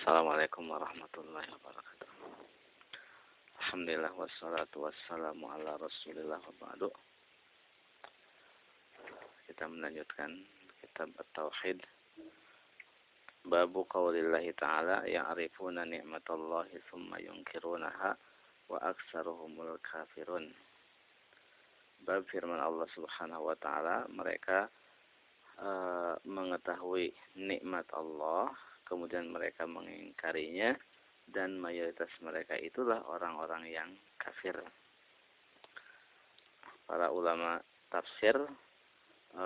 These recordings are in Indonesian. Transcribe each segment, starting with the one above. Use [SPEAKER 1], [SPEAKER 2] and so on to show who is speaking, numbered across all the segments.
[SPEAKER 1] Assalamualaikum warahmatullahi wabarakatuh. Alhamdulillah wassalatu wassalamu ala rasulillah wa ba'du. Kita melanjutkan kitab At-Tauhid. Babu qawlillahi ta'ala ya'rifuna ni'matallahi thumma yunkirunaha wa aksaruhumul kafirun. Bab firman Allah Subhanahu wa taala mereka uh, mengetahui nikmat Allah kemudian mereka mengingkarinya dan mayoritas mereka itulah orang-orang yang kafir. Para ulama tafsir e,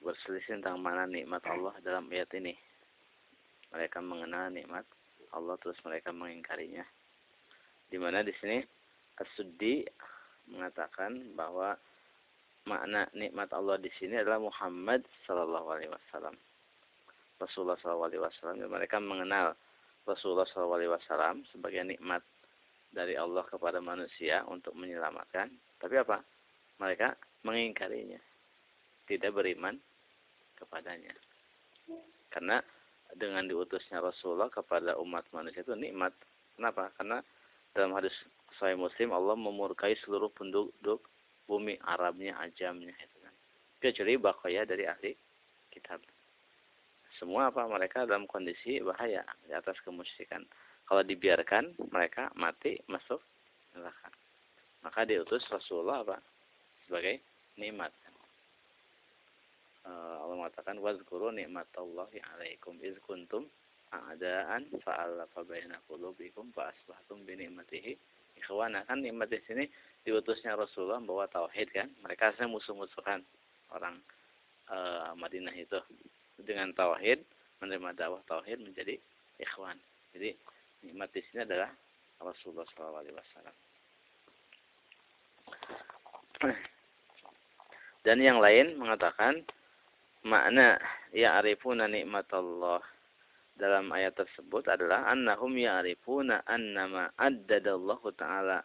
[SPEAKER 1] berselisih tentang mana nikmat Allah dalam ayat ini. Mereka mengenal nikmat Allah terus mereka mengingkarinya. Di mana di sini As-Suddi mengatakan bahwa makna nikmat Allah di sini adalah Muhammad sallallahu alaihi wasallam. Rasulullah SAW dan mereka mengenal Rasulullah SAW sebagai nikmat dari Allah kepada manusia untuk menyelamatkan. Tapi apa? Mereka mengingkarinya. Tidak beriman kepadanya. Karena dengan diutusnya Rasulullah kepada umat manusia itu nikmat. Kenapa? Karena dalam hadis Sahih Muslim Allah memurkai seluruh penduduk bumi Arabnya, Ajamnya itu kan. Kecuali bakaya dari ahli kitab semua apa mereka dalam kondisi bahaya di atas kemusyrikan. Kalau dibiarkan mereka mati masuk neraka. Maka diutus Rasulullah apa? Sebagai nikmat. Uh, Allah mengatakan wazkuru nikmatallahi alaikum iz kuntum a'daan fa'alafa baina qulubikum fa asbahtum bi ni'matihi ikhwana kan nikmat di sini diutusnya Rasulullah bawa tauhid kan mereka aslinya musuh-musuhan orang uh, Madinah itu dengan tauhid, menerima dakwah tauhid menjadi ikhwan. Jadi nikmat di sini adalah Rasulullah SAW. Dan yang lain mengatakan makna ya'rifuna nikmatallah dalam ayat tersebut adalah annahum ya'rifuna annama addadallahu ta'ala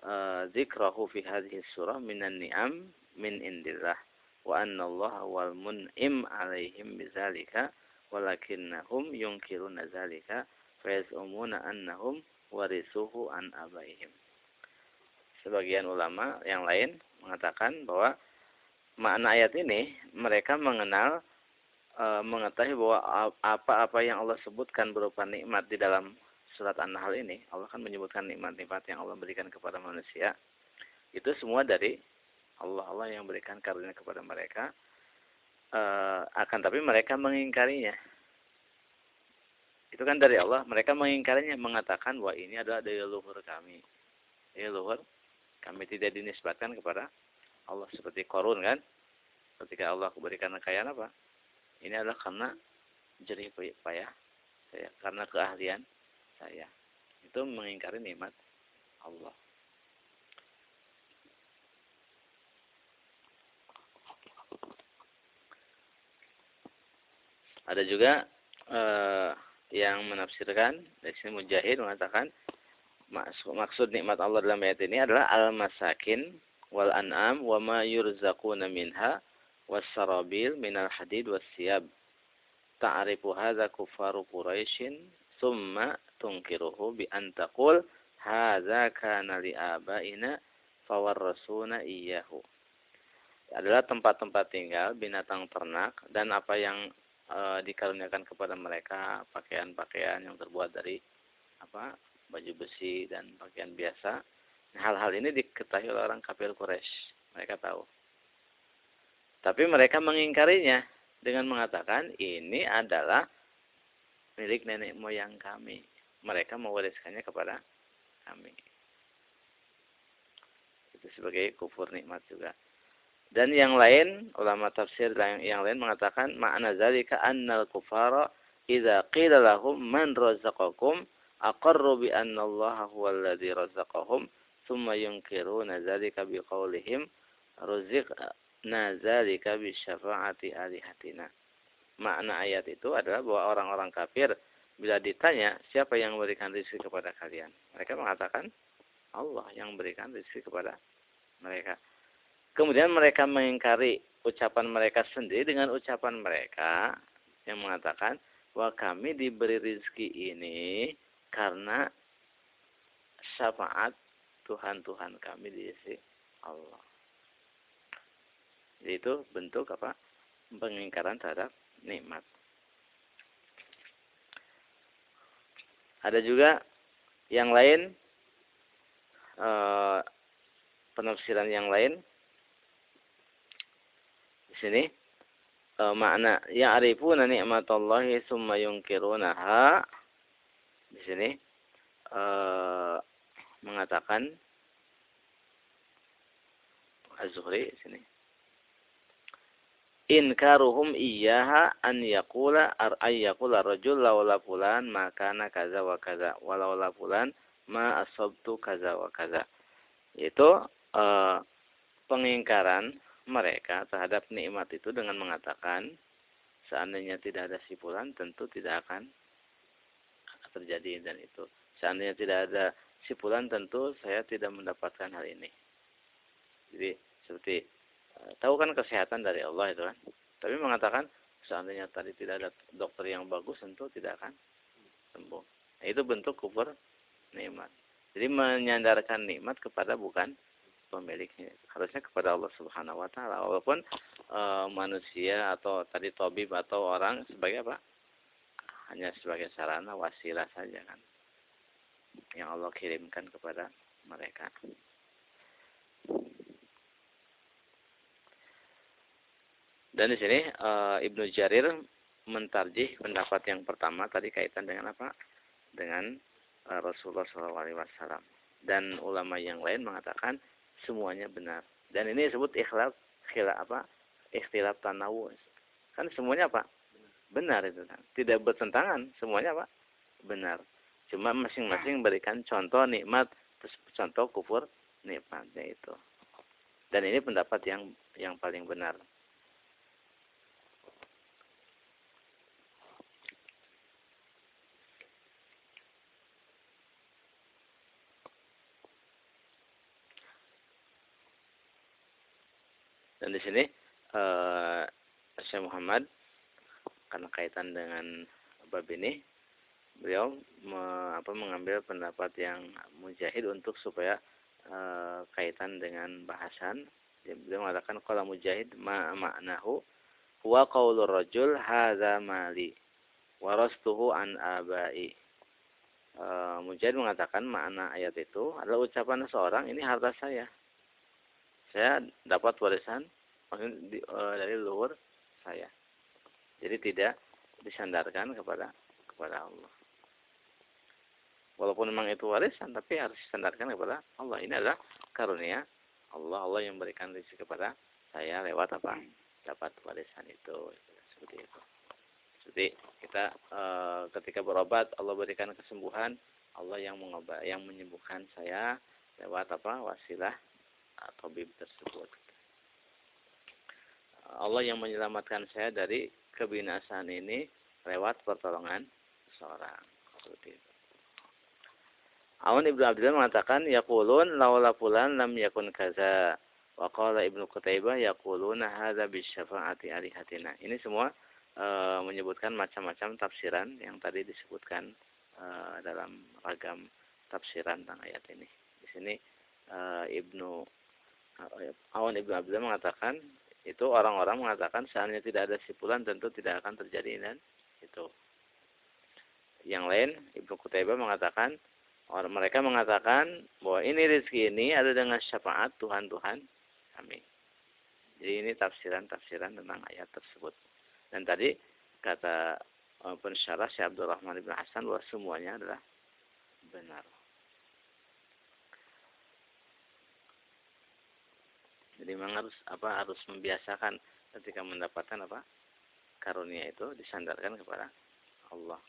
[SPEAKER 1] uh, zikrahu fi hadhihi surah minan ni'am min indillah wa anna Allah wal mun'im alaihim bizalika walakinnahum yunkiruna zalika fayazumuna annahum warisuhu an abaihim. Sebagian ulama yang lain mengatakan bahwa makna ayat ini mereka mengenal e, mengetahui bahwa apa-apa yang Allah sebutkan berupa nikmat di dalam surat An-Nahl ini, Allah kan menyebutkan nikmat-nikmat yang Allah berikan kepada manusia. Itu semua dari Allah Allah yang berikan karunia kepada mereka uh, akan tapi mereka mengingkarinya. Itu kan dari Allah mereka mengingkarinya mengatakan bahwa ini adalah dari luhur kami. Dari luhur kami tidak dinisbatkan kepada Allah seperti korun kan? Ketika Allah berikan kekayaan apa? Ini adalah karena jerih payah saya karena keahlian saya. Itu mengingkari nikmat Allah Ada juga uh, yang menafsirkan dari sini Mujahid mengatakan maksud, maksud nikmat Allah dalam ayat ini adalah al-masakin wal an'am wa ma yurzaquna minha was-sarabil minal hadid was-siyab. Ta'rifu hadza kufaru Quraisyin thumma tunkiruhu bi an taqul hadza kana li abaina fawarrasuna iyyahu. Adalah tempat-tempat tinggal binatang ternak dan apa yang e, dikaruniakan kepada mereka pakaian-pakaian yang terbuat dari apa baju besi dan pakaian biasa. Hal-hal ini diketahui oleh orang kafir Quraisy. Mereka tahu. Tapi mereka mengingkarinya dengan mengatakan ini adalah milik nenek moyang kami. Mereka mewariskannya kepada kami. Itu sebagai kufur nikmat juga. Dan yang lain, ulama tafsir yang, lain mengatakan makna zalika annal kufara idza qila lahum man razaqakum aqarru bi anna Allah huwa alladhi razaqahum thumma yunkiruna zalika biqaulihim ruziqna zalika bi syafa'ati alihatina. Makna ayat itu adalah bahwa orang-orang kafir bila ditanya siapa yang memberikan rezeki kepada kalian, mereka mengatakan Allah yang memberikan rezeki kepada mereka. Kemudian mereka mengingkari ucapan mereka sendiri dengan ucapan mereka yang mengatakan bahwa kami diberi rizki ini karena syafaat Tuhan-Tuhan kami di sisi Allah. Jadi itu bentuk apa? Pengingkaran terhadap nikmat. Ada juga yang lain e, penafsiran yang lain sini e, makna ya'rifuna ni'matallahi summa yunkirunaha. Di sini e, mengatakan Az-Zuhri sini. Inkaruhum iyyaha an yaqula ar ay yaqula rajul laula fulan makana kaza wa kaza walaula fulan ma asabtu kaza wa kaza. Itu uh, pengingkaran mereka terhadap nikmat itu dengan mengatakan seandainya tidak ada si fulan tentu tidak akan terjadi dan itu seandainya tidak ada si fulan tentu saya tidak mendapatkan hal ini jadi seperti eh, tahu kan kesehatan dari Allah itu kan. Tapi mengatakan seandainya tadi tidak ada dokter yang bagus tentu tidak akan sembuh. Nah, itu bentuk kufur nikmat. Jadi menyandarkan nikmat kepada bukan pemiliknya. Harusnya kepada Allah Subhanahu wa taala. Walaupun e, manusia atau tadi tabib atau orang sebagai apa? Hanya sebagai sarana wasilah saja kan. Yang Allah kirimkan kepada mereka. Dan di sini uh, Ibnu Jarir mentarjih pendapat yang pertama tadi kaitan dengan apa? Dengan uh, Rasulullah SAW. Dan ulama yang lain mengatakan semuanya benar. Dan ini disebut ikhlas khilaf apa? Ikhtilaf tanawu. Kan semuanya apa? Benar itu kan. Tidak bertentangan, semuanya apa? Benar. Cuma masing-masing berikan contoh nikmat, contoh kufur nikmatnya itu. Dan ini pendapat yang yang paling benar. Dan di sini uh, Syekh Muhammad karena kaitan dengan bab ini beliau me, apa, mengambil pendapat yang mujahid untuk supaya uh, kaitan dengan bahasan. Beliau mengatakan kalau mujahid ma maknahu huwa qaulur rajul hadza mali warastuhu an abai. Uh, mujahid mengatakan makna ayat itu adalah ucapan seorang ini harta saya. Saya dapat warisan di, uh, dari luhur saya. Jadi tidak disandarkan kepada kepada Allah. Walaupun memang itu warisan, tapi harus disandarkan kepada Allah. Ini adalah karunia Allah. Allah yang memberikan rezeki kepada saya lewat apa? Dapat warisan itu. Seperti itu. Seperti kita e, ketika berobat, Allah berikan kesembuhan. Allah yang mengobat, yang menyembuhkan saya lewat apa? Wasilah tabib tersebut. Allah yang menyelamatkan saya dari kebinasaan ini lewat pertolongan seorang. Awan Ibnu Abdullah mengatakan yaqulun laula fulan lam yakun kaza. Wa qala Ibnu Qutaibah yaquluna hadza bisyafa'ati alihatina. Ini semua e, menyebutkan macam-macam tafsiran yang tadi disebutkan e, dalam ragam tafsiran tentang ayat ini. Di sini e, Ibnu Awan Ibnu Abdullah mengatakan itu orang-orang mengatakan seandainya tidak ada sipulan tentu tidak akan terjadi dan itu. Yang lain Ibnu Kutaibah mengatakan orang mereka mengatakan bahwa ini rezeki ini ada dengan syafaat Tuhan Tuhan kami. Jadi ini tafsiran-tafsiran tentang ayat tersebut. Dan tadi kata uh, pensyarah Syekh Abdul Rahman bin Hasan bahwa semuanya adalah benar. Jadi memang harus apa harus membiasakan ketika mendapatkan apa karunia itu disandarkan kepada Allah.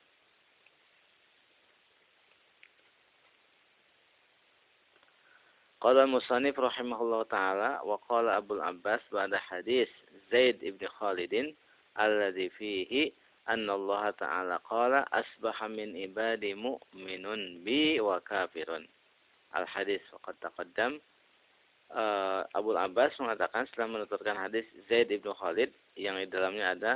[SPEAKER 1] Qala musannif rahimahullah taala wa qala Abu Abbas ba'da hadis Zaid ibn Khalid alladhi fihi anna Allah taala qala asbaha min ibadi mu'minun bi wa kafirun. Al hadis waqad taqaddam uh, Abu Abbas mengatakan setelah menuturkan hadis Zaid ibnu Khalid yang di dalamnya ada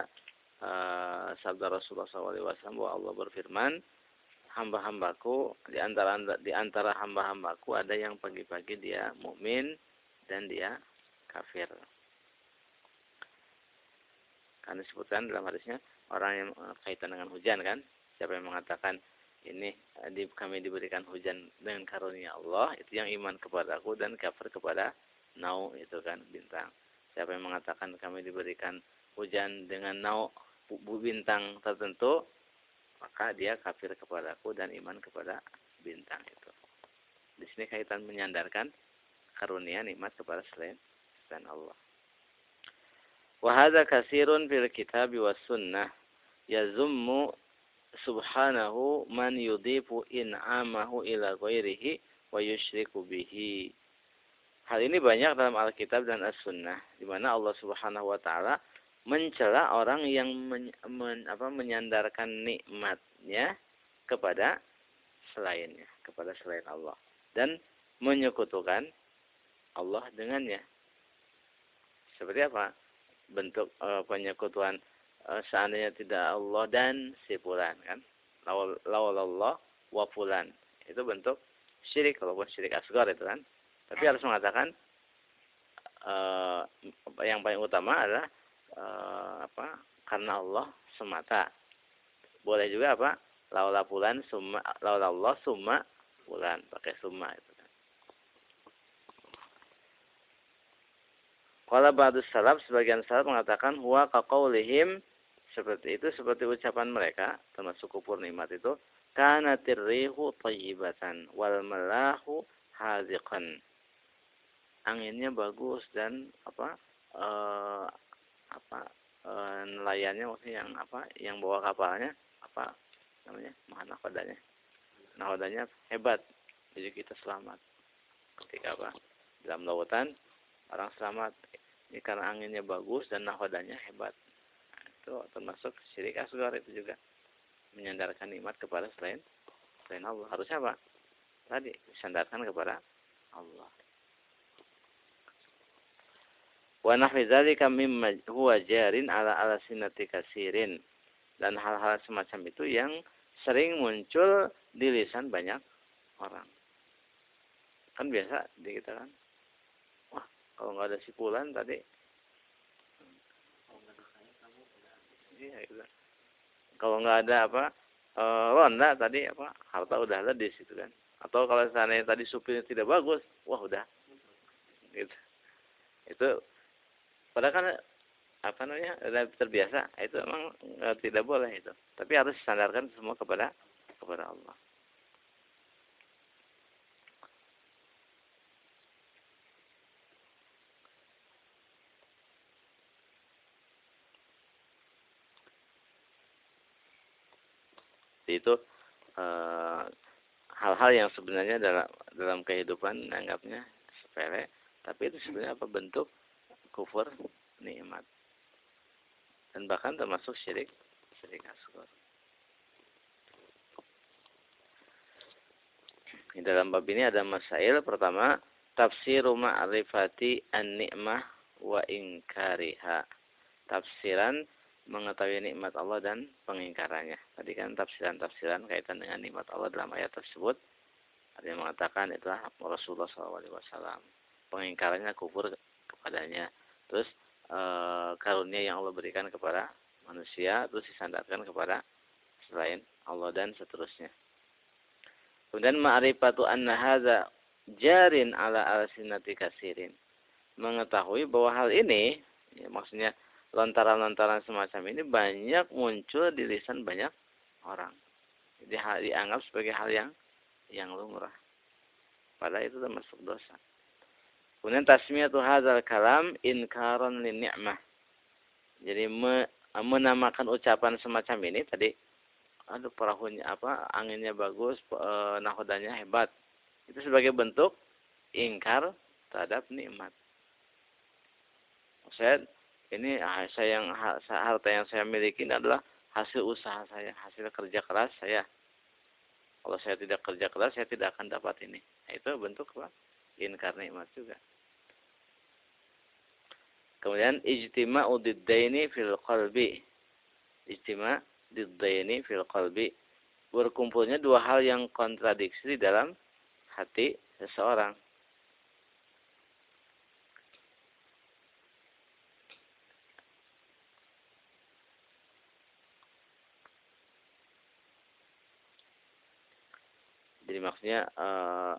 [SPEAKER 1] uh, sabda Rasulullah SAW bahwa Allah berfirman, hamba-hambaku di antara di antara hamba-hambaku ada yang pagi-pagi dia mukmin dan dia kafir. Karena disebutkan dalam hadisnya orang yang kaitan dengan hujan kan, siapa yang mengatakan ini eh, di, kami diberikan hujan dengan karunia Allah itu yang iman kepada aku dan kafir kepada nau itu kan bintang. Siapa yang mengatakan kami diberikan hujan dengan nau bintang tertentu maka dia kafir kepada aku dan iman kepada bintang itu. Di sini kaitan menyandarkan karunia nikmat kepada selain selain Allah. Wahada kasirun fil kitab was sunnah yazummu subhanahu man yudifu in'amahu ila ghairihi wa yushriku bihi. Hal ini banyak dalam Alkitab dan As-Sunnah di mana Allah Subhanahu wa taala mencela orang yang men, men, apa, menyandarkan nikmatnya kepada selainnya, kepada selain Allah dan menyekutukan Allah dengannya. Seperti apa? Bentuk uh, penyekutuan seandainya tidak Allah dan si fulan kan? Lawal Allah wa fulan. Itu bentuk syirik walaupun syirik asgar itu kan? Tapi harus mengatakan uh, yang paling utama adalah uh, apa karena Allah semata. Boleh juga apa? Laula fulan summa laula Allah summa fulan. Pakai summa itu kan? Kalau ba'du salaf sebagian salaf mengatakan huwa kaqaulihim seperti itu seperti ucapan mereka termasuk kufur nikmat itu kana tirrihu tayyibatan wal malahu haziqan. Anginnya bagus dan apa uh, apa uh, nelayannya maksudnya yang apa yang bawa kapalnya apa namanya mana kodanya nahodanya hebat jadi kita selamat. Ketika apa dalam lautan orang selamat. Ini karena anginnya bagus dan nahodanya hebat itu termasuk syirik asgar itu juga menyandarkan nikmat kepada selain selain Allah. Harusnya apa? Tadi disandarkan kepada Allah. Wa nahwi dzalika mimma huwa jarin ala ala sinati kasirin dan hal-hal semacam itu yang sering muncul di lisan banyak orang. Kan biasa di kita kan wah kalau nggak ada sipulan tadi Iya, gitu. Kalau nggak ada apa e, ronda tadi apa harta udah ledis itu kan. Atau kalau seandainya tadi supirnya tidak bagus, wah udah. Gitu. Itu padahal kan apa namanya terbiasa itu memang e, tidak boleh itu. Tapi harus sandarkan semua kepada kepada Allah. Itu eh, hal-hal yang sebenarnya dalam dalam kehidupan anggapnya sepele tapi itu sebenarnya apa? Bentuk kufur nikmat. Dan bahkan termasuk syirik syirik asghar. Di dalam bab ini ada masail. Pertama tafsir ma'rifati an-ni'mah wa inkariha. Tafsiran mengetahui nikmat Allah dan pengingkarannya. Tadi kan tafsiran-tafsiran kaitan dengan nikmat Allah dalam ayat tersebut. Ada yang mengatakan itulah Rasulullah SAW. Pengingkarannya kufur kepadanya. Terus e, karunia yang Allah berikan kepada manusia terus disandarkan kepada selain Allah dan seterusnya. Kemudian ma'rifatu anna hadza jarin ala alsinati kasirin. Mengetahui bahwa hal ini ya, maksudnya lontaran-lontaran semacam ini banyak muncul di lisan banyak orang. Jadi hal dianggap sebagai hal yang yang lumrah. Padahal itu termasuk dosa. Kemudian tasmiyatu hadzal kalam inkaron lin ni'mah. Jadi me, menamakan ucapan semacam ini tadi aduh perahunya apa anginnya bagus e, nahodanya hebat itu sebagai bentuk ingkar terhadap nikmat saya ini ah, saya yang harta yang saya miliki ini adalah hasil usaha saya, hasil kerja keras saya. Kalau saya tidak kerja keras, saya tidak akan dapat ini. Nah, itu bentuk apa? Inkar juga. Kemudian ijtima'u diddaini fil qalbi. ijtima diddaini fil qalbi berkumpulnya dua hal yang kontradiksi di dalam hati seseorang Jadi maksudnya uh,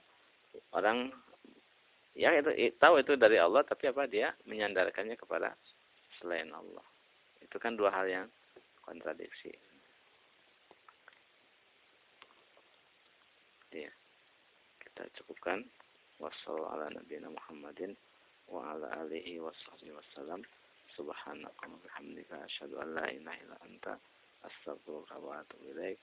[SPEAKER 1] orang ya itu tahu itu dari Allah tapi apa dia menyandarkannya kepada selain Allah. Itu kan dua hal yang kontradiksi. Ya. Kita cukupkan. Wassalamualaikum Muhammadin wa ala alihi wasahbihi wasallam. Subhanaka wa bihamdika asyhadu an la ilaha illa anta astaghfiruka wa atubu ilaik.